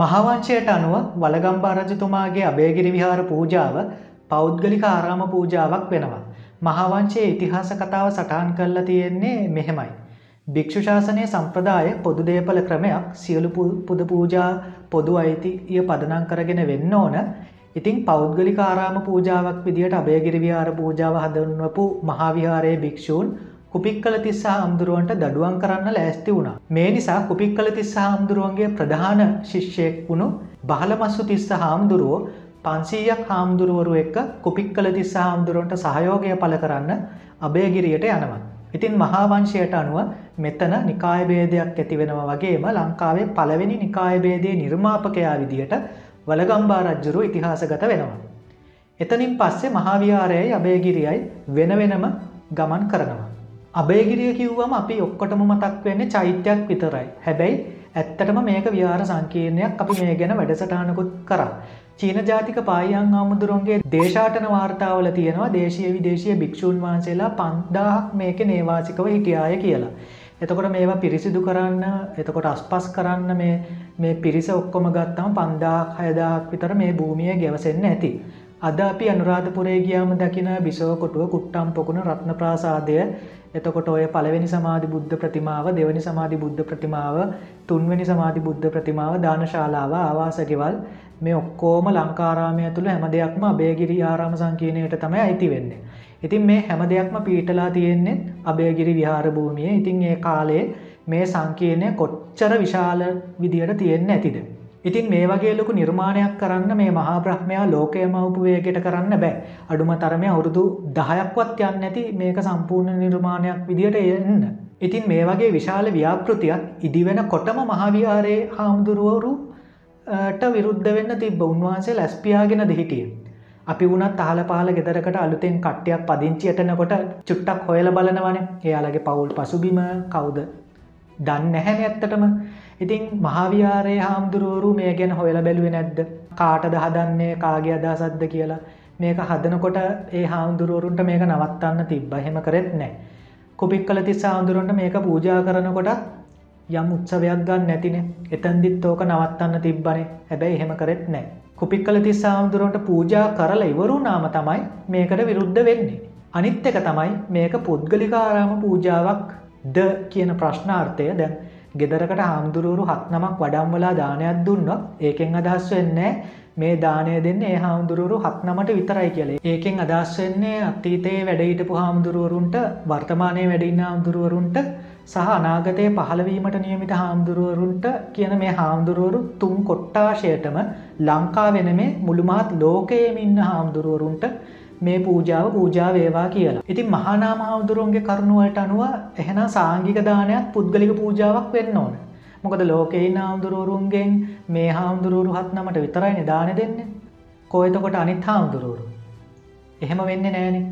මහාවංශයට අනුව වලගම්බා රජතුමාගේ අභයගිරි විහාර පූජාව පෞද්ගලික ආරාම පූජාවක් වෙනවා. මහාවංශයේ ඉතිහාස කතාව සටහන් කරලා තියෙන්නේ මෙහෙමයි. භික්ෂු ශාසනය සම්ප්‍රදාය පොදු දේපල ක්‍රමයක් සියලු පුද පූජා පොදු අයිතිය පදනම් කරගෙන වෙන්න ඕන. ඉතින් පෞද්ගලික ආරාම පූජාවක් විදිහට අභයගිරි විහාර පූජාව හදවපු මහාවිහාරයේ භික්ෂූන් කුපික්කල තිස්ස හාමුදුරුවන්ට දඩුවන් කරන්න ලෑස්ති වුණා. මේ නිසා කුපික්කල තිස්ස හාමුදුරුවන්ගේ ප්‍රධාන ශිෂ්‍යයෙක් වුණු බහලමස්සු තිස්ස හාමුදුරුවෝ පන්සීයක් හාමුදුරුවරු එක්ක කුපික්කල තිස්ස හාමුදුරුවන්ට සහයෝගය පල කරන්න අභයගිරියට යනවා. ඉතින් මහාවංශයට අනුව මෙතන නිකායබේදයක් ඇතිවෙනවා වගේම ලංකාවේ පළවෙනි නිකායබේදය නිර්මාපකයා විදිහට වලගම්බා රජ්ජුරු ඉතිහාසගත වෙනවා. එතනින් පස්සේ මහාවිහාරයයි අභයගිරියයි වෙන වෙනම ගමන් කරනවා. අබේගිරිය කිව්වම අපි ඔක්කොටම මතක් වෙන්න චෛත්‍යයක් විතරයි. හැබැයි ඇත්තටම මේක විහාර සංකීර්ණයක් අපි මේ ගැන වැඩසටානකුත් කරා. චීන ජාතික පායන් ආමුදුරුවන්ගේ දේශාටන වාර්තාවල තියෙනවා දේශය විදේශය භික්‍ෂූන් වහන්සේලා පන්දාහක් මේක නේවාසිකව හිටියාය කියලා. එතකොට මේවා පිරිසිදු කරන්න එතකොට අස්පස් කරන්න මේ පිරිස ඔක්කොම ගත්තම පන්දාක් හයදාක් විතර මේ භූමිය ගැවසෙන්න ඇති. අද අපි අනුරාධපුරේ ගියාම දකින බිසෝකොටුව කුට්ටම් පොකුණ රත්න ප්‍රාසාදය එතකොට ඔය පළවෙනි සමාධි බුද්ධ ප්‍රතිමාව දෙවනි සමාධි බුද්ධ ප්‍රතිමාව තුන්වැනි සමාධි බුද්ධ ප්‍රතිමාව දානශාලාව ආවාසගෙවල් මේ ඔක්කෝම ලංකාරාමය තුළ හැම දෙයක්ම අබේගිරි ආරාම සංකීනයට තමයි අයිති වෙන්නේ. ඉතින් මේ හැම දෙයක්ම පීටලා තියෙන්නේ අබේගිරි විහාර භූමිය ඉතින් ඒ කාලේ මේ සංකීර්ණය කොච්චර විශාල විදියට තියෙන්නේ ඇතිද. ඉතින් මේ වගේ ලොකු නිර්මාණයක් කරන්න මේ මහා බ්‍රහ්මයා ලෝකය මවපුවයකට කරන්න බෑ අඩුම තරමය අවුරුදු දහයක්වත් යන්න ඇති මේක සම්පූර්ණ නිර්මාණයක් විදියට එන්න. ඉතින් මේ වගේ විශාල ව්‍යාපෘතියක් ඉදිවෙන කොටම මහාවිහාරයේ හාමුදුරුවරුට විරුද්ධ වෙන්න තිබ උන්වහන්සේ ලැස්පියාගෙන දෙහිටිය. අපි වුණත් අහල පහල ගෙදරකට අලුතෙන් කට්ටයක් පදිංචියටනකොට චුට්ටක් හොයල බලනවන එයාලගේ පවුල් පසුබිම කවුද දන්න නැහැන ඇත්තටම ඉතින් මහාවිහාරය හාමුදුරුවරු මේ ගැන හොයල බැලුවේ නැද්ද? කාටද හදන්නේ? කාගේ අදසද්ද කියලා. මේක හදනකොට ඒ හාමුදුරුවරුන්ට මේක නවත්තන්න තිබ්බ. හෙම කරෙත් නෑ. කොපික් කල තිස් හාමුදුරුවන්ට මේක පූජා කරනකොට යම් උත්සවයක් ගන්න නැතින. එතන්දිත් ඕක නවත්තන්න තිබ්බනේ. හැබැයි එහෙම කරෙත් නෑ. කුපික් කල තිස් හාමුදුරුවන්ට පූජා කරලා ඉවරු නාම තමයි මේකට විරුද්ධ වෙන්නේ. අනිත් එක තමයි මේක පුද්ගලිකාරාම පූජාවක් ද කියන ප්‍රශ්නාර්ථය. දැන් ගෙදරකට හාමුදුරුවරු හත් නමක් වඩම්වලා දානයක් දුන්නොත් ඒකෙන් අදහස් වෙන්නේ මේ දානය දෙන්න ඒ හාමුදුරුවරු හත් නමට විතරයි කියලේ. ඒකෙන් අදස් වෙන්නේ අතීතයේ වැඩහිටපු හාමුදුරුවරුන්ට වර්තමානය වැඩින්න හාමුදුරුවරුන්ට සහ අනාගතය පහළවීමට නියමිත හාමුදුරුවරුන්ට කියන මේ හාමුදුරුවරු තුන් කොට්ටාශයටම ලංකා වෙන මේ මුළුමහත් ලෝකයේම ඉන්න හාමුදුරුවරුන්ට මේ පූජාව පූජා වේවා කියලා. ඉතින් මහානාම හාමුදුරුවන්ගේ කරුණුවට අනුව එහෙනම් සාංගික දානයක් පුද්ගලික පූජාවක් වෙන්න ඕන. මොකද ලෝකෙයි හාමුදුරුවරුන්ගෙන් මේ හාමුදුරුවරු හත් නමට විතරයි නිධානය දෙන්නේ. කොයතකොට අනිත් හාමුදුරුවරු. එහෙම වෙන්න නෑනේ.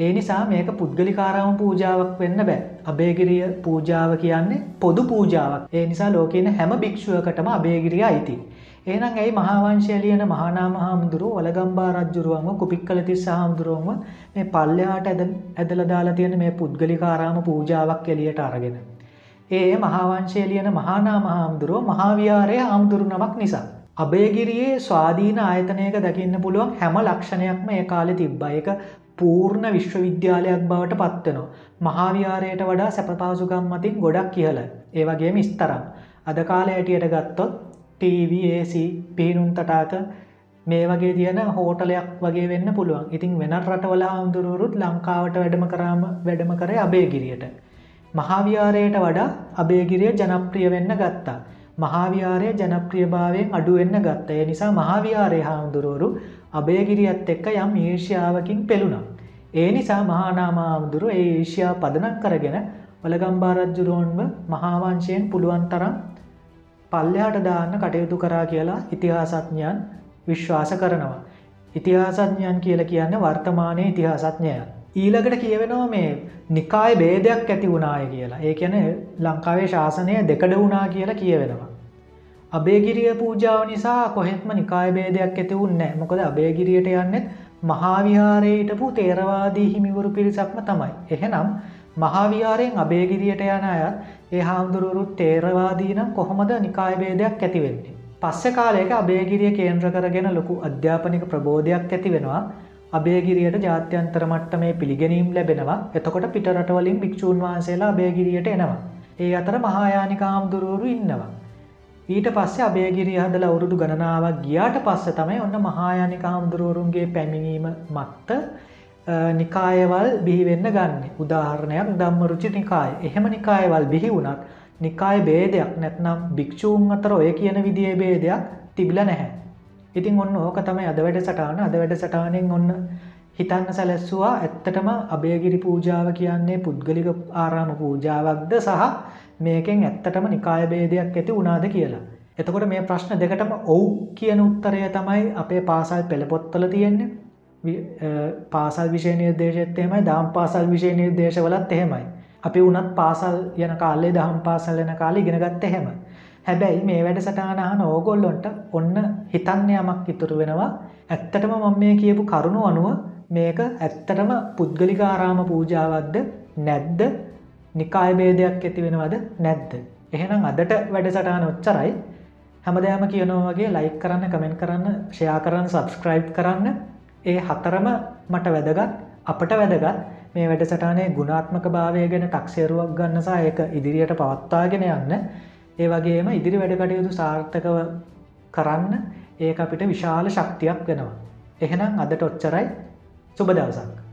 ඒ නිසා මේක පුද්ගලිකාරාම පූජාවක් වෙන්න බෑ. අබේගිරිය පූජාව කියන්නේ පොදු පූජාවක්. ඒ නිසා ලෝකන හැම භික්ෂුවකටම අබේගිරිය අයිති. ඒනම් ඇයි මහාවංශය ලියන මහානාම හාමුදුරුව වලගම්බා රජ්ජුරුවම කුපික්කල තිස්ස හාමුදුරුවම මේ පල්ලයාට ඇද ඇදල දාලා තියෙන මේ පුද්ගලිකාරාම පූජාවක් එලියට අරගෙන. ඒ මහාවංශය ලියන මහානාම හාමුදුරුව මහාවිහාරය හාමුදුරු නමක් නිසා. අබේගිරියේ ස්වාධීන ආයතනයක දකින්න පුළුවන් හැම ලක්ෂණයක්ම ඒ කාලෙ තිබ්බ එක පූර්ණ විශ්වවිද්‍යාලයක් බවට පත්වනවා. මහාවිහාරයට වඩා සැපපාසුකම් මතින් ගොඩක් කියල ඒ වගේම ස්තරම්. අද කාලය ඇටියට ගත්තොත් TVAC පිහිනුම් තටාක මේ වගේ තියන හෝටලයක් වගේ වෙන්න පුළුවන් ඉතින් වෙනත් රටවල හාමුදුරුවරුත් ලංකාවට වැඩම කරාම වැඩම කරේ අබේගිරියට. මහාවිහාරයට වඩා අබේගිරිය ජනප්‍රිය වෙන්න ගත්තා. මහාවිහාරය ජනප්‍රියභාවයෙන් අඩුවෙන්න ගත්ත ඒ නිසා මහාවිහාරය හාමුදුරුවරු අබේගිරියත් එක්ක යම් ඒෂ්‍යාවකින් පෙළුණම්. ඒ නිසා මහානාමහාමුදුරු ඒ ඒෂ්‍යා පදනක් කරගෙන වලගම්බාරජ්ජුරුවන්ව මහාවංශයෙන් පුළුවන් තරම් පල්ලයාට දාන්න කටයුතු කරා කියලා ඉතිහාසඥයන් විශ්වාස කරනවා. ඉතිහාසඥයන් කියල කියන්න වර්තමානය ඉතිහාසඥයන්. ඊළඟට කියවෙනවා මේ නිකාය බේදයක් ඇති වුණාය කියලා ඒ කියන ලංකාවේ ශාසනය දෙකඩ වුණා කියලා කියවෙනවා. අබේගිරිය පූජාව නිසා කොහෙත්ම නිකාය බේදයක් ඇති උන්නෑ මොකද අබේගිරියට යන්නෙත් මහාවිහාරයටපු තේරවාදී හිමිවරු පිරිසක්ම තමයි. එහෙනම් මහාවිහාරයෙන් අබේගිරියට යන අයත් ඒ හාමුදුරුවරුත් තේරවාදී නම් කොහොමද නිකායබේදයක් ඇතිවෙන්නේ. පස්ස කාලයක අභයගිරිය කේන්ද්‍ර කරගෙන ලොකු අධ්‍යාපනික ප්‍රබෝධයක් ඇති වෙනවා. අභයගිරියට ජාත්‍යන්තර මට්ට මේ පිළිගැනීම් ලැබෙනවා. එතකොට පිටරටවලින් භික්‍ෂූන් වහන්සේලා අභයගිරියට එනවා. ඒ අතර මහායානික හාමුදුරුවරු ඉන්නවා. ඊට පස්සේ අභයගිරිය හදල අවුරුදු ගණනාවක් ගියාට පස්ස තමයි ඔන්න මහායානික හාමුදුරුවරුන්ගේ පැමිණීම මත්ත නිකායවල් බිහිවෙන්න ගන්න. උදාහරණයක් දම්මරුචි නිකාය එහෙම නිකායවල් බිහි වුණත් නිකාය බේදයක් නැත්නම් භික්‍ෂූන් අතර ඔය කියන විදිේ බේදයක් තිබිල නැහැ. ඉතින් ඔන්න ඕක තමයි අද වැඩ සටාන අද වැඩ සටානෙන් ඔන්න හිතන්න සැලැස්සවා. ඇත්තටම අභයගිරි පූජාව කියන්නේ පුද්ගලික ආරාම පූජාවක්ද සහ මේකෙන් ඇත්තටම නිකාය බේදයක් ඇති වුණාද කියලා. එතකොට මේ ප්‍රශ්න දෙකටම ඔවු කියන උත්තරය තමයි අපේ පාසල් පෙළපොත්තල තියෙන්නේ. පාසල් විෂය නිර්දේශත් එහෙමයි දාම් පාසල් විෂය නිර්දේශවලත් එහෙමයි. අපි වනත් පාසල් යන කාලේ දහම් පාසල් යන කාලි ගෙනගත්ත එහෙම. හැබැයි මේ වැඩ සටහනහන ඕගොල්ලොන්ට ඔන්න හිතන්න යමක් ඉතුරු වෙනවා ඇත්තටම මම මේ කියපු කරුණු අනුව මේක ඇත්තටම පුද්ගලිකාරාම පූජාවක්ද නැද්ද නිකායබේදයක් ඇති වෙනවද නැද්ද. එහෙනම් අදට වැඩ සටහන ඔච්චරයි හැමදෑම කියනවාගේ ලයික් කරන්න කමෙන්ට් කරන්න ෂයා කරන්න සබස්ක්‍රයිබ් කරන්න ඒ හතරම මට වැදගත් අපට වැදගත් මේ වැඩසටානේ ගුණාත්මක භාවය ගැන ටක්සේරුවක් ගන්නසා ඒක ඉදිරියට පවත්වාගෙන යන්න ඒ වගේම ඉදිරි වැඩකටයුතු සාර්ථකව කරන්න ඒ අපිට විශාල ශක්තියක් වෙනවා. එහෙනම් අදට ඔච්චරයි සුබදවසක්.